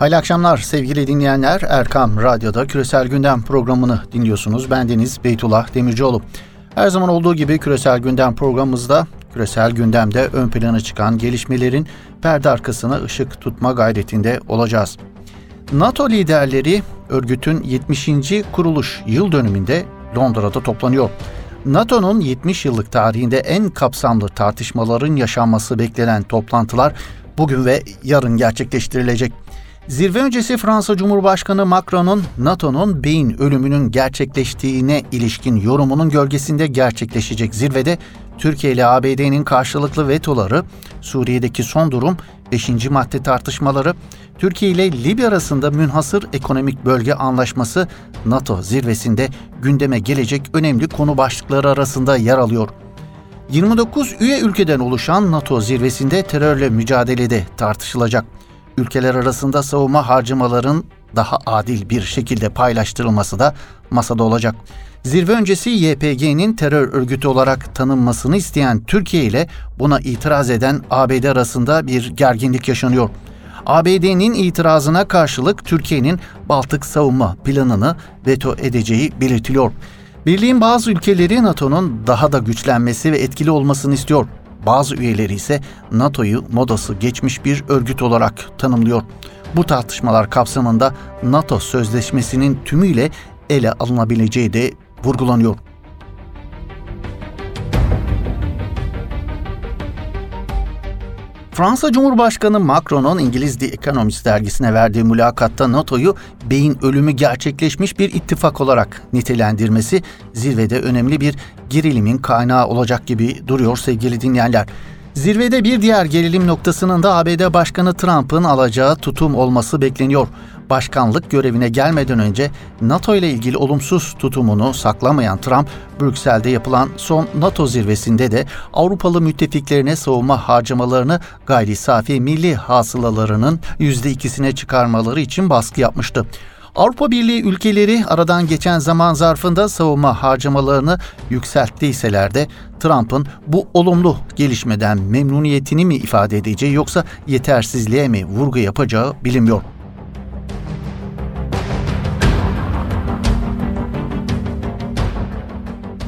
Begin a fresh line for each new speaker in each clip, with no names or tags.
Hayırlı akşamlar sevgili dinleyenler. Erkam Radyo'da Küresel Gündem programını dinliyorsunuz. Ben Deniz Beytullah Demircioğlu. Her zaman olduğu gibi Küresel Gündem programımızda küresel gündemde ön plana çıkan gelişmelerin perde arkasına ışık tutma gayretinde olacağız. NATO liderleri örgütün 70. kuruluş yıl dönümünde Londra'da toplanıyor. NATO'nun 70 yıllık tarihinde en kapsamlı tartışmaların yaşanması beklenen toplantılar bugün ve yarın gerçekleştirilecek. Zirve öncesi Fransa Cumhurbaşkanı Macron'un NATO'nun beyin ölümünün gerçekleştiğine ilişkin yorumunun gölgesinde gerçekleşecek zirvede Türkiye ile ABD'nin karşılıklı vetoları, Suriye'deki son durum, 5. madde tartışmaları, Türkiye ile Libya arasında münhasır ekonomik bölge anlaşması NATO zirvesinde gündeme gelecek önemli konu başlıkları arasında yer alıyor. 29 üye ülkeden oluşan NATO zirvesinde terörle mücadelede tartışılacak. Ülkeler arasında savunma harcamaların daha adil bir şekilde paylaştırılması da masada olacak. Zirve öncesi YPG'nin terör örgütü olarak tanınmasını isteyen Türkiye ile buna itiraz eden ABD arasında bir gerginlik yaşanıyor. ABD'nin itirazına karşılık Türkiye'nin Baltık savunma planını veto edeceği belirtiliyor. Birliğin bazı ülkeleri NATO'nun daha da güçlenmesi ve etkili olmasını istiyor. Bazı üyeleri ise NATO'yu modası geçmiş bir örgüt olarak tanımlıyor. Bu tartışmalar kapsamında NATO sözleşmesinin tümüyle ele alınabileceği de vurgulanıyor. Fransa Cumhurbaşkanı Macron'un İngiliz The Economist dergisine verdiği mülakatta NATO'yu beyin ölümü gerçekleşmiş bir ittifak olarak nitelendirmesi zirvede önemli bir gerilimin kaynağı olacak gibi duruyor sevgili dinleyenler. Zirvede bir diğer gerilim noktasının da ABD Başkanı Trump'ın alacağı tutum olması bekleniyor başkanlık görevine gelmeden önce NATO ile ilgili olumsuz tutumunu saklamayan Trump, Brüksel'de yapılan son NATO zirvesinde de Avrupalı müttefiklerine savunma harcamalarını gayri safi milli hasılalarının %2'sine çıkarmaları için baskı yapmıştı. Avrupa Birliği ülkeleri aradan geçen zaman zarfında savunma harcamalarını yükselttiyseler de Trump'ın bu olumlu gelişmeden memnuniyetini mi ifade edeceği yoksa yetersizliğe mi vurgu yapacağı bilinmiyor.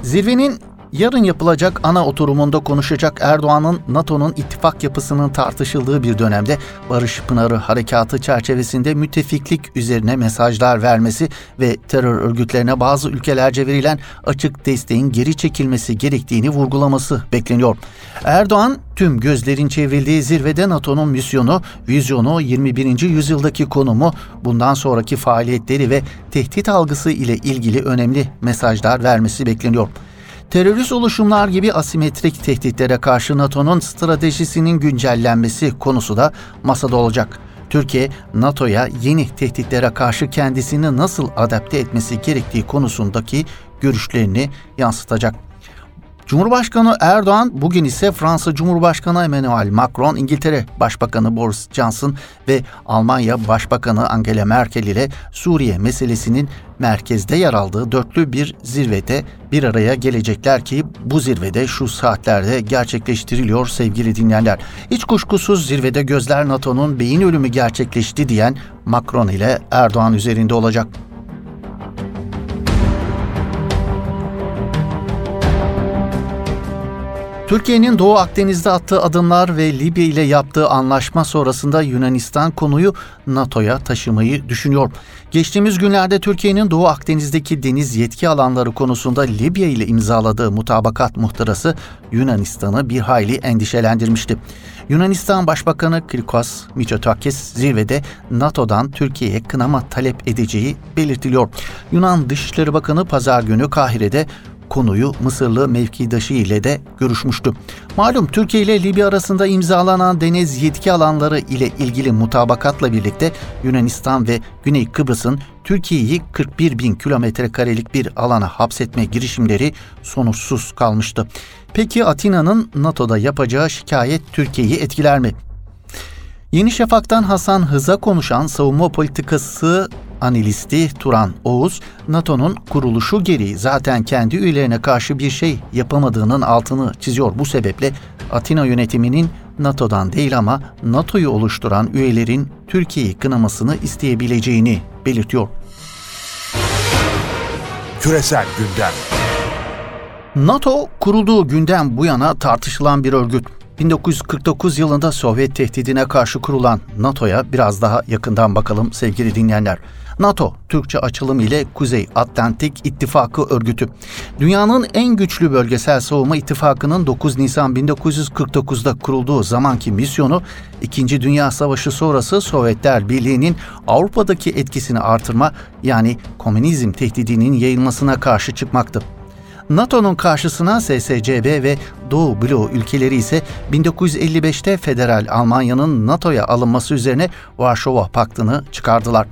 Zirvenin yarın yapılacak ana oturumunda konuşacak Erdoğan'ın NATO'nun ittifak yapısının tartışıldığı bir dönemde Barış Pınarı Harekatı çerçevesinde müttefiklik üzerine mesajlar vermesi ve terör örgütlerine bazı ülkelerce verilen açık desteğin geri çekilmesi gerektiğini vurgulaması bekleniyor. Erdoğan tüm gözlerin çevrildiği zirvede NATO'nun misyonu, vizyonu, 21. yüzyıldaki konumu, bundan sonraki faaliyetleri ve tehdit algısı ile ilgili önemli mesajlar vermesi bekleniyor. Terörist oluşumlar gibi asimetrik tehditlere karşı NATO'nun stratejisinin güncellenmesi konusu da masada olacak. Türkiye, NATO'ya yeni tehditlere karşı kendisini nasıl adapte etmesi gerektiği konusundaki görüşlerini yansıtacak. Cumhurbaşkanı Erdoğan bugün ise Fransa Cumhurbaşkanı Emmanuel Macron, İngiltere Başbakanı Boris Johnson ve Almanya Başbakanı Angela Merkel ile Suriye meselesinin merkezde yer aldığı dörtlü bir zirvede bir araya gelecekler ki bu zirvede şu saatlerde gerçekleştiriliyor sevgili dinleyenler. Hiç kuşkusuz zirvede gözler NATO'nun beyin ölümü gerçekleşti diyen Macron ile Erdoğan üzerinde olacak. Türkiye'nin Doğu Akdeniz'de attığı adımlar ve Libya ile yaptığı anlaşma sonrasında Yunanistan konuyu NATO'ya taşımayı düşünüyor. Geçtiğimiz günlerde Türkiye'nin Doğu Akdeniz'deki deniz yetki alanları konusunda Libya ile imzaladığı mutabakat muhtırası Yunanistan'ı bir hayli endişelendirmişti. Yunanistan Başbakanı Kirkos Mitsotakis zirvede NATO'dan Türkiye'ye kınama talep edeceği belirtiliyor. Yunan Dışişleri Bakanı pazar günü Kahire'de konuyu Mısırlı mevkidaşı ile de görüşmüştü. Malum Türkiye ile Libya arasında imzalanan deniz yetki alanları ile ilgili mutabakatla birlikte Yunanistan ve Güney Kıbrıs'ın Türkiye'yi 41 bin kilometre karelik bir alana hapsetme girişimleri sonuçsuz kalmıştı. Peki Atina'nın NATO'da yapacağı şikayet Türkiye'yi etkiler mi? Yeni Şafak'tan Hasan Hız'a konuşan savunma politikası analisti Turan Oğuz, NATO'nun kuruluşu gereği zaten kendi üyelerine karşı bir şey yapamadığının altını çiziyor. Bu sebeple Atina yönetiminin NATO'dan değil ama NATO'yu oluşturan üyelerin Türkiye'yi kınamasını isteyebileceğini belirtiyor.
Küresel gündem.
NATO kurulduğu günden bu yana tartışılan bir örgüt. 1949 yılında Sovyet tehdidine karşı kurulan NATO'ya biraz daha yakından bakalım sevgili dinleyenler. NATO, Türkçe açılım ile Kuzey Atlantik İttifakı örgütü. Dünyanın en güçlü bölgesel savunma ittifakının 9 Nisan 1949'da kurulduğu zamanki misyonu, İkinci Dünya Savaşı sonrası Sovyetler Birliği'nin Avrupa'daki etkisini artırma yani komünizm tehdidinin yayılmasına karşı çıkmaktı. NATO'nun karşısına SSCB ve Doğu Bloğu ülkeleri ise 1955'te Federal Almanya'nın NATO'ya alınması üzerine Varşova Paktı'nı çıkardılar.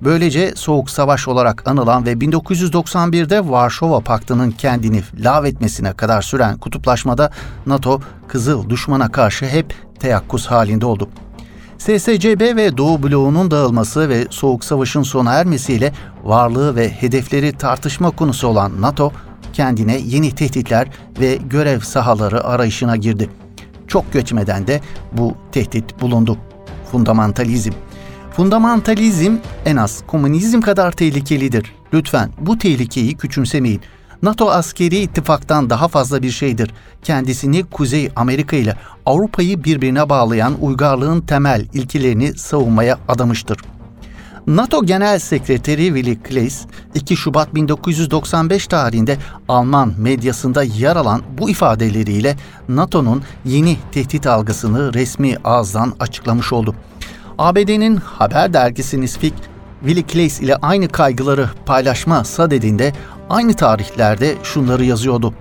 Böylece Soğuk Savaş olarak anılan ve 1991'de Varşova Paktı'nın kendini lağvetmesine kadar süren kutuplaşmada NATO Kızıl düşmana karşı hep teyakkuz halinde oldu. SSCB ve Doğu bloğunun dağılması ve Soğuk Savaş'ın sona ermesiyle varlığı ve hedefleri tartışma konusu olan NATO, kendine yeni tehditler ve görev sahaları arayışına girdi. Çok geçmeden de bu tehdit bulundu. Fundamentalizm. Fundamentalizm en az komünizm kadar tehlikelidir. Lütfen bu tehlikeyi küçümsemeyin. NATO askeri ittifaktan daha fazla bir şeydir. Kendisini Kuzey Amerika ile Avrupa'yı birbirine bağlayan uygarlığın temel ilkelerini savunmaya adamıştır. NATO Genel Sekreteri Willy Klaes, 2 Şubat 1995 tarihinde Alman medyasında yer alan bu ifadeleriyle NATO'nun yeni tehdit algısını resmi ağızdan açıklamış oldu. ABD'nin haber dergisi Nisfik, Willy Klaes ile aynı kaygıları paylaşma sadedinde aynı tarihlerde şunları yazıyordu.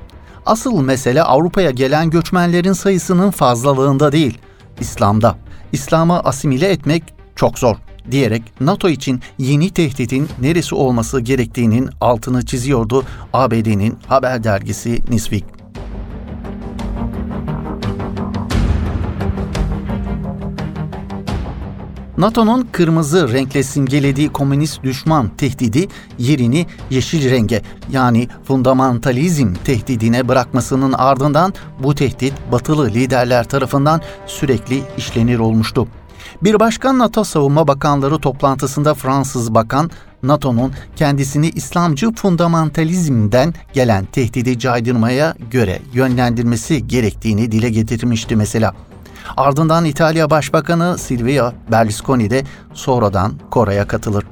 Asıl mesele Avrupa'ya gelen göçmenlerin sayısının fazlalığında değil, İslam'da. İslam'ı asimile etmek çok zor diyerek NATO için yeni tehditin neresi olması gerektiğinin altını çiziyordu ABD'nin haber dergisi Newsweek. NATO'nun kırmızı renkle simgelediği komünist düşman tehdidi yerini yeşil renge yani fundamentalizm tehdidine bırakmasının ardından bu tehdit batılı liderler tarafından sürekli işlenir olmuştu. Bir başkan NATO Savunma Bakanları toplantısında Fransız bakan NATO'nun kendisini İslamcı fundamentalizmden gelen tehdidi caydırmaya göre yönlendirmesi gerektiğini dile getirmişti mesela. Ardından İtalya Başbakanı Silvio Berlusconi de sonradan Kore'ye katılır.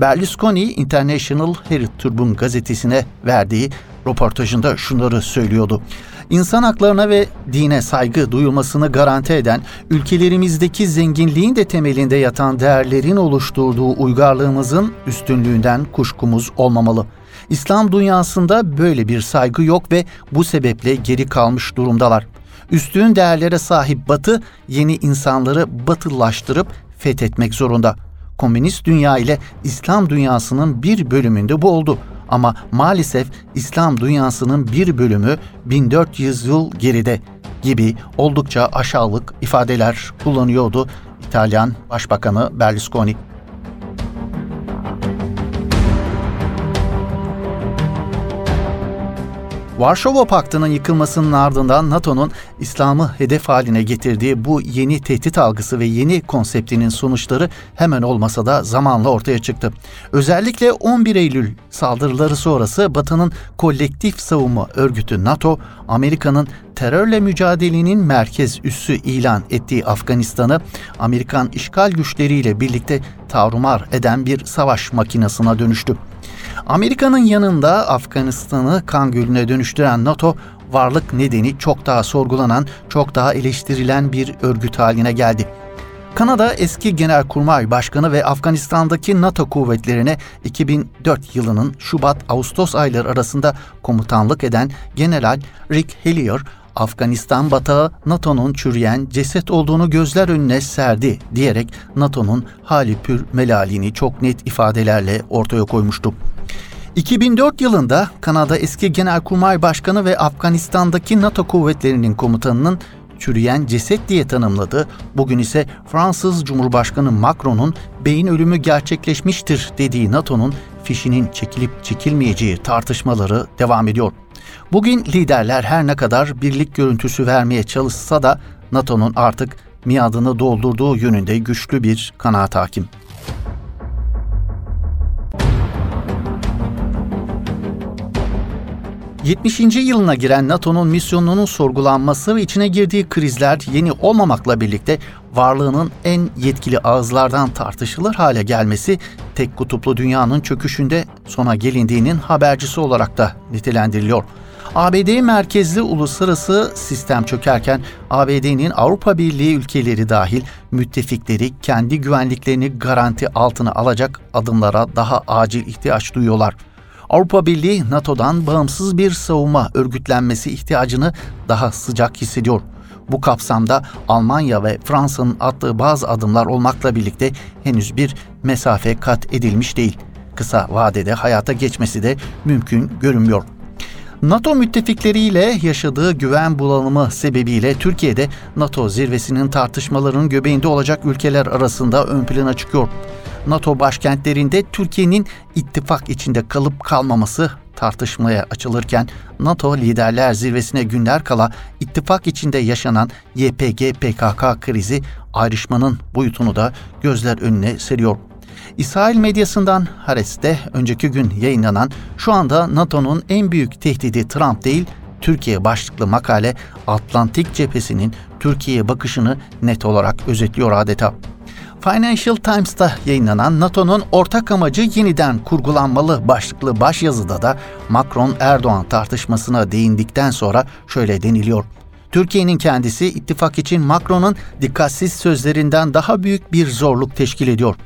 Berlusconi International Herald Tribune gazetesine verdiği röportajında şunları söylüyordu. İnsan haklarına ve dine saygı duyulmasını garanti eden, ülkelerimizdeki zenginliğin de temelinde yatan değerlerin oluşturduğu uygarlığımızın üstünlüğünden kuşkumuz olmamalı. İslam dünyasında böyle bir saygı yok ve bu sebeple geri kalmış durumdalar. Üstün değerlere sahip Batı yeni insanları batıllaştırıp fethetmek zorunda. Komünist dünya ile İslam dünyasının bir bölümünde bu oldu. Ama maalesef İslam dünyasının bir bölümü 1400 yıl geride gibi oldukça aşağılık ifadeler kullanıyordu İtalyan Başbakanı Berlusconi. Varşova Paktı'nın yıkılmasının ardından NATO'nun İslam'ı hedef haline getirdiği bu yeni tehdit algısı ve yeni konseptinin sonuçları hemen olmasa da zamanla ortaya çıktı. Özellikle 11 Eylül saldırıları sonrası Batı'nın kolektif savunma örgütü NATO, Amerika'nın terörle mücadelenin merkez üssü ilan ettiği Afganistan'ı Amerikan işgal güçleriyle birlikte tarumar eden bir savaş makinasına dönüştü. Amerika'nın yanında Afganistan'ı kan gölüne dönüştüren NATO varlık nedeni çok daha sorgulanan, çok daha eleştirilen bir örgüt haline geldi. Kanada eski Genelkurmay Başkanı ve Afganistan'daki NATO kuvvetlerine 2004 yılının Şubat-Ağustos ayları arasında komutanlık eden General Rick Hellier, Afganistan batağı NATO'nun çürüyen ceset olduğunu gözler önüne serdi diyerek NATO'nun hali pür melalini çok net ifadelerle ortaya koymuştu. 2004 yılında Kanada eski Genelkurmay Başkanı ve Afganistan'daki NATO kuvvetlerinin komutanının çürüyen ceset diye tanımladı. Bugün ise Fransız Cumhurbaşkanı Macron'un beyin ölümü gerçekleşmiştir dediği NATO'nun fişinin çekilip çekilmeyeceği tartışmaları devam ediyor. Bugün liderler her ne kadar birlik görüntüsü vermeye çalışsa da NATO'nun artık miadını doldurduğu yönünde güçlü bir kanaat hakim. 70. yılına giren NATO'nun misyonunun sorgulanması ve içine girdiği krizler yeni olmamakla birlikte varlığının en yetkili ağızlardan tartışılır hale gelmesi tek kutuplu dünyanın çöküşünde sona gelindiğinin habercisi olarak da nitelendiriliyor. ABD merkezli uluslararası sistem çökerken ABD'nin Avrupa Birliği ülkeleri dahil müttefikleri kendi güvenliklerini garanti altına alacak adımlara daha acil ihtiyaç duyuyorlar. Avrupa Birliği NATO'dan bağımsız bir savunma örgütlenmesi ihtiyacını daha sıcak hissediyor. Bu kapsamda Almanya ve Fransa'nın attığı bazı adımlar olmakla birlikte henüz bir mesafe kat edilmiş değil. Kısa vadede hayata geçmesi de mümkün görünmüyor. NATO müttefikleriyle yaşadığı güven bulanımı sebebiyle Türkiye'de NATO zirvesinin tartışmalarının göbeğinde olacak ülkeler arasında ön plana çıkıyor. NATO başkentlerinde Türkiye'nin ittifak içinde kalıp kalmaması tartışmaya açılırken NATO liderler zirvesine günler kala ittifak içinde yaşanan YPG-PKK krizi ayrışmanın boyutunu da gözler önüne seriyor. İsrail medyasından Hares'te önceki gün yayınlanan şu anda NATO'nun en büyük tehdidi Trump değil, Türkiye başlıklı makale Atlantik cephesinin Türkiye'ye bakışını net olarak özetliyor adeta. Financial Times'ta yayınlanan NATO'nun ortak amacı yeniden kurgulanmalı başlıklı başyazıda da Macron-Erdoğan tartışmasına değindikten sonra şöyle deniliyor. Türkiye'nin kendisi ittifak için Macron'un dikkatsiz sözlerinden daha büyük bir zorluk teşkil ediyor.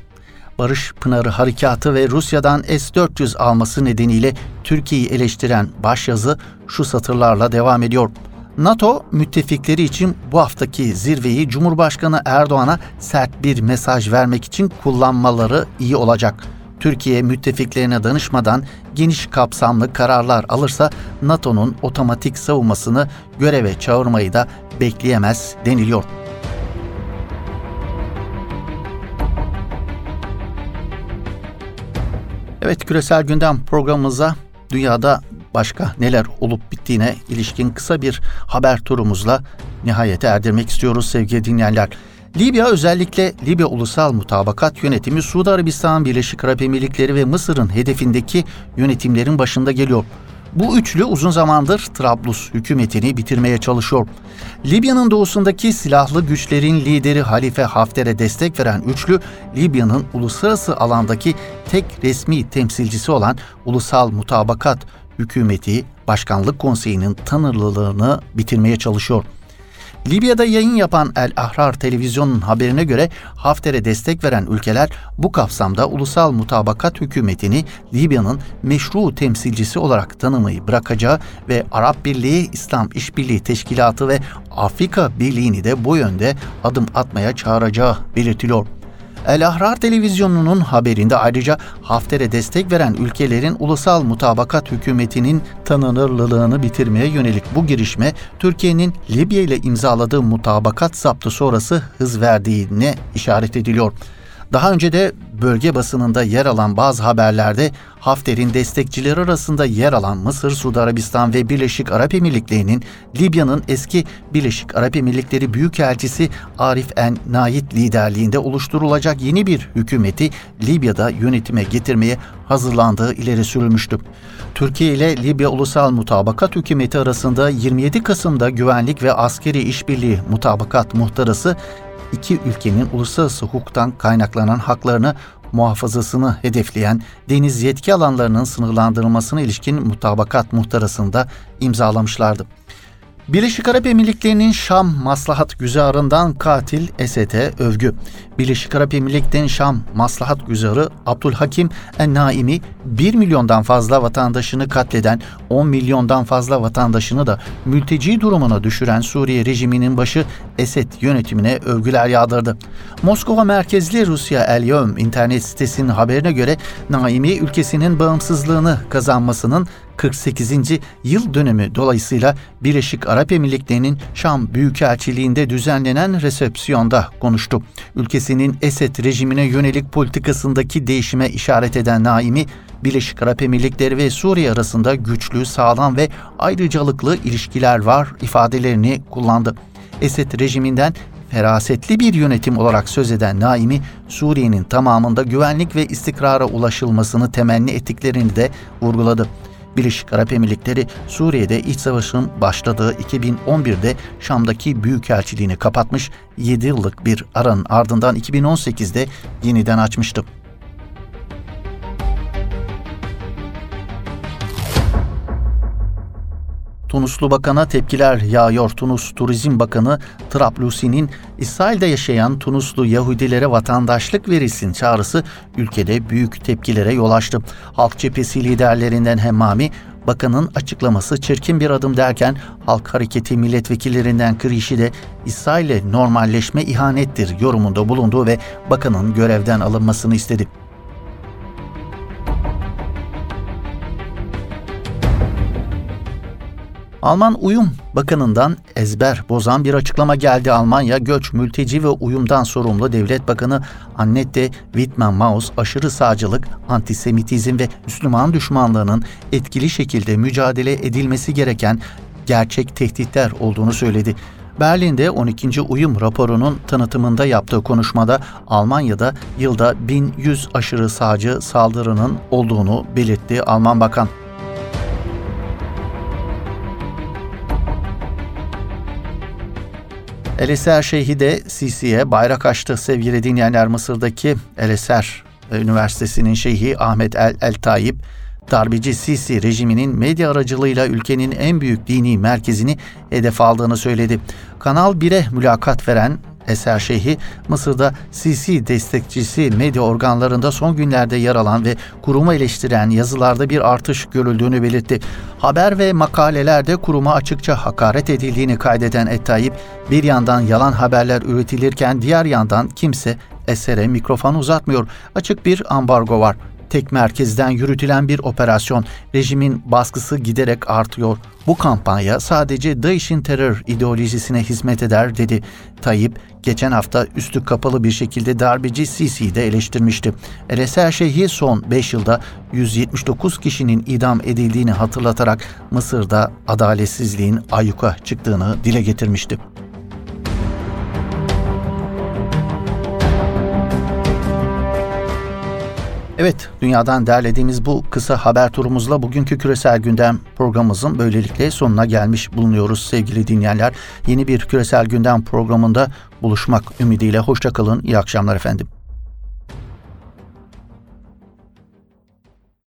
Barış Pınarı Harekatı ve Rusya'dan S-400 alması nedeniyle Türkiye'yi eleştiren başyazı şu satırlarla devam ediyor. NATO müttefikleri için bu haftaki zirveyi Cumhurbaşkanı Erdoğan'a sert bir mesaj vermek için kullanmaları iyi olacak. Türkiye müttefiklerine danışmadan geniş kapsamlı kararlar alırsa NATO'nun otomatik savunmasını göreve çağırmayı da bekleyemez deniliyor. Evet küresel gündem programımıza dünyada başka neler olup bittiğine ilişkin kısa bir haber turumuzla nihayete erdirmek istiyoruz sevgili dinleyenler. Libya özellikle Libya Ulusal Mutabakat Yönetimi Suudi Arabistan, Birleşik Arap Emirlikleri ve Mısır'ın hedefindeki yönetimlerin başında geliyor. Bu üçlü uzun zamandır Trablus hükümetini bitirmeye çalışıyor. Libya'nın doğusundaki silahlı güçlerin lideri Halife Hafter'e destek veren üçlü, Libya'nın uluslararası alandaki tek resmi temsilcisi olan Ulusal Mutabakat hükümeti Başkanlık Konseyi'nin tanırlılığını bitirmeye çalışıyor. Libya'da yayın yapan El Ahrar televizyonun haberine göre Hafter'e destek veren ülkeler bu kapsamda ulusal mutabakat hükümetini Libya'nın meşru temsilcisi olarak tanımayı bırakacağı ve Arap Birliği, İslam İşbirliği Teşkilatı ve Afrika Birliği'ni de bu yönde adım atmaya çağıracağı belirtiliyor. El Ahrar televizyonunun haberinde ayrıca Hafter'e destek veren ülkelerin ulusal mutabakat hükümetinin tanınırlılığını bitirmeye yönelik bu girişme Türkiye'nin Libya ile imzaladığı mutabakat zaptı sonrası hız verdiğine işaret ediliyor. Daha önce de bölge basınında yer alan bazı haberlerde Hafter'in destekçileri arasında yer alan Mısır, Suudi Arabistan ve Birleşik Arap Emirlikleri'nin Libya'nın eski Birleşik Arap Emirlikleri Büyükelçisi Arif En Nait liderliğinde oluşturulacak yeni bir hükümeti Libya'da yönetime getirmeye hazırlandığı ileri sürülmüştü. Türkiye ile Libya Ulusal Mutabakat Hükümeti arasında 27 Kasım'da güvenlik ve askeri işbirliği mutabakat muhtarası iki ülkenin uluslararası hukuktan kaynaklanan haklarını muhafazasını hedefleyen deniz yetki alanlarının sınırlandırılmasına ilişkin mutabakat muhtarasında imzalamışlardı. Birleşik Arap Emirlikleri'nin Şam maslahat güzarından katil Esed'e övgü. Birleşik Arap Emirlikleri'nin Şam maslahat güzarı Abdülhakim En-Naimi 1 milyondan fazla vatandaşını katleden 10 milyondan fazla vatandaşını da mülteci durumuna düşüren Suriye rejiminin başı Esed yönetimine övgüler yağdırdı. Moskova merkezli Rusya El Yom internet sitesinin haberine göre Naimi ülkesinin bağımsızlığını kazanmasının 48. yıl dönümü dolayısıyla Birleşik Arap Emirlikleri'nin Şam Büyükelçiliğinde düzenlenen resepsiyonda konuştu. Ülkesinin Esed rejimine yönelik politikasındaki değişime işaret eden Naimi, Birleşik Arap Emirlikleri ve Suriye arasında güçlü, sağlam ve ayrıcalıklı ilişkiler var ifadelerini kullandı. Esed rejiminden ferasetli bir yönetim olarak söz eden Naimi, Suriye'nin tamamında güvenlik ve istikrara ulaşılmasını temenni ettiklerini de vurguladı. Birleşik Arap Emirlikleri Suriye'de iç savaşın başladığı 2011'de Şam'daki büyükelçiliğini kapatmış, 7 yıllık bir aranın ardından 2018'de yeniden açmıştı. Tunuslu Bakan'a tepkiler yağıyor. Tunus Turizm Bakanı Trablusi'nin İsrail'de yaşayan Tunuslu Yahudilere vatandaşlık verilsin çağrısı ülkede büyük tepkilere yol açtı. Halk cephesi liderlerinden Hemmami, bakanın açıklaması çirkin bir adım derken Halk Hareketi milletvekillerinden Krişi de İsrail'le normalleşme ihanettir yorumunda bulundu ve bakanın görevden alınmasını istedi. Alman Uyum Bakanı'ndan ezber bozan bir açıklama geldi. Almanya Göç, Mülteci ve Uyumdan sorumlu Devlet Bakanı Annette Wittmann-Maus aşırı sağcılık, antisemitizm ve Müslüman düşmanlığının etkili şekilde mücadele edilmesi gereken gerçek tehditler olduğunu söyledi. Berlin'de 12. uyum raporunun tanıtımında yaptığı konuşmada Almanya'da yılda 1100 aşırı sağcı saldırının olduğunu belirtti Alman Bakan. El Eser Şeyhi de Sisi'ye bayrak açtı. Sevgili dinleyenler Mısır'daki El Eser Üniversitesi'nin şeyhi Ahmet El, El Tayyip, darbeci Sisi rejiminin medya aracılığıyla ülkenin en büyük dini merkezini hedef aldığını söyledi. Kanal 1'e mülakat veren Eser Şeyhi, Mısır'da Sisi destekçisi medya organlarında son günlerde yer alan ve kurumu eleştiren yazılarda bir artış görüldüğünü belirtti. Haber ve makalelerde kuruma açıkça hakaret edildiğini kaydeden Ettayip, bir yandan yalan haberler üretilirken diğer yandan kimse esere mikrofon uzatmıyor. Açık bir ambargo var tek merkezden yürütülen bir operasyon. Rejimin baskısı giderek artıyor. Bu kampanya sadece DAEŞ'in terör ideolojisine hizmet eder dedi. Tayyip geçen hafta üstü kapalı bir şekilde darbeci Sisi'yi de eleştirmişti. El Şeyhi son 5 yılda 179 kişinin idam edildiğini hatırlatarak Mısır'da adaletsizliğin ayyuka çıktığını dile getirmişti. Evet, dünyadan derlediğimiz bu kısa haber turumuzla bugünkü küresel gündem programımızın böylelikle sonuna gelmiş bulunuyoruz sevgili dinleyenler. Yeni bir küresel gündem programında buluşmak ümidiyle hoşçakalın, iyi akşamlar efendim.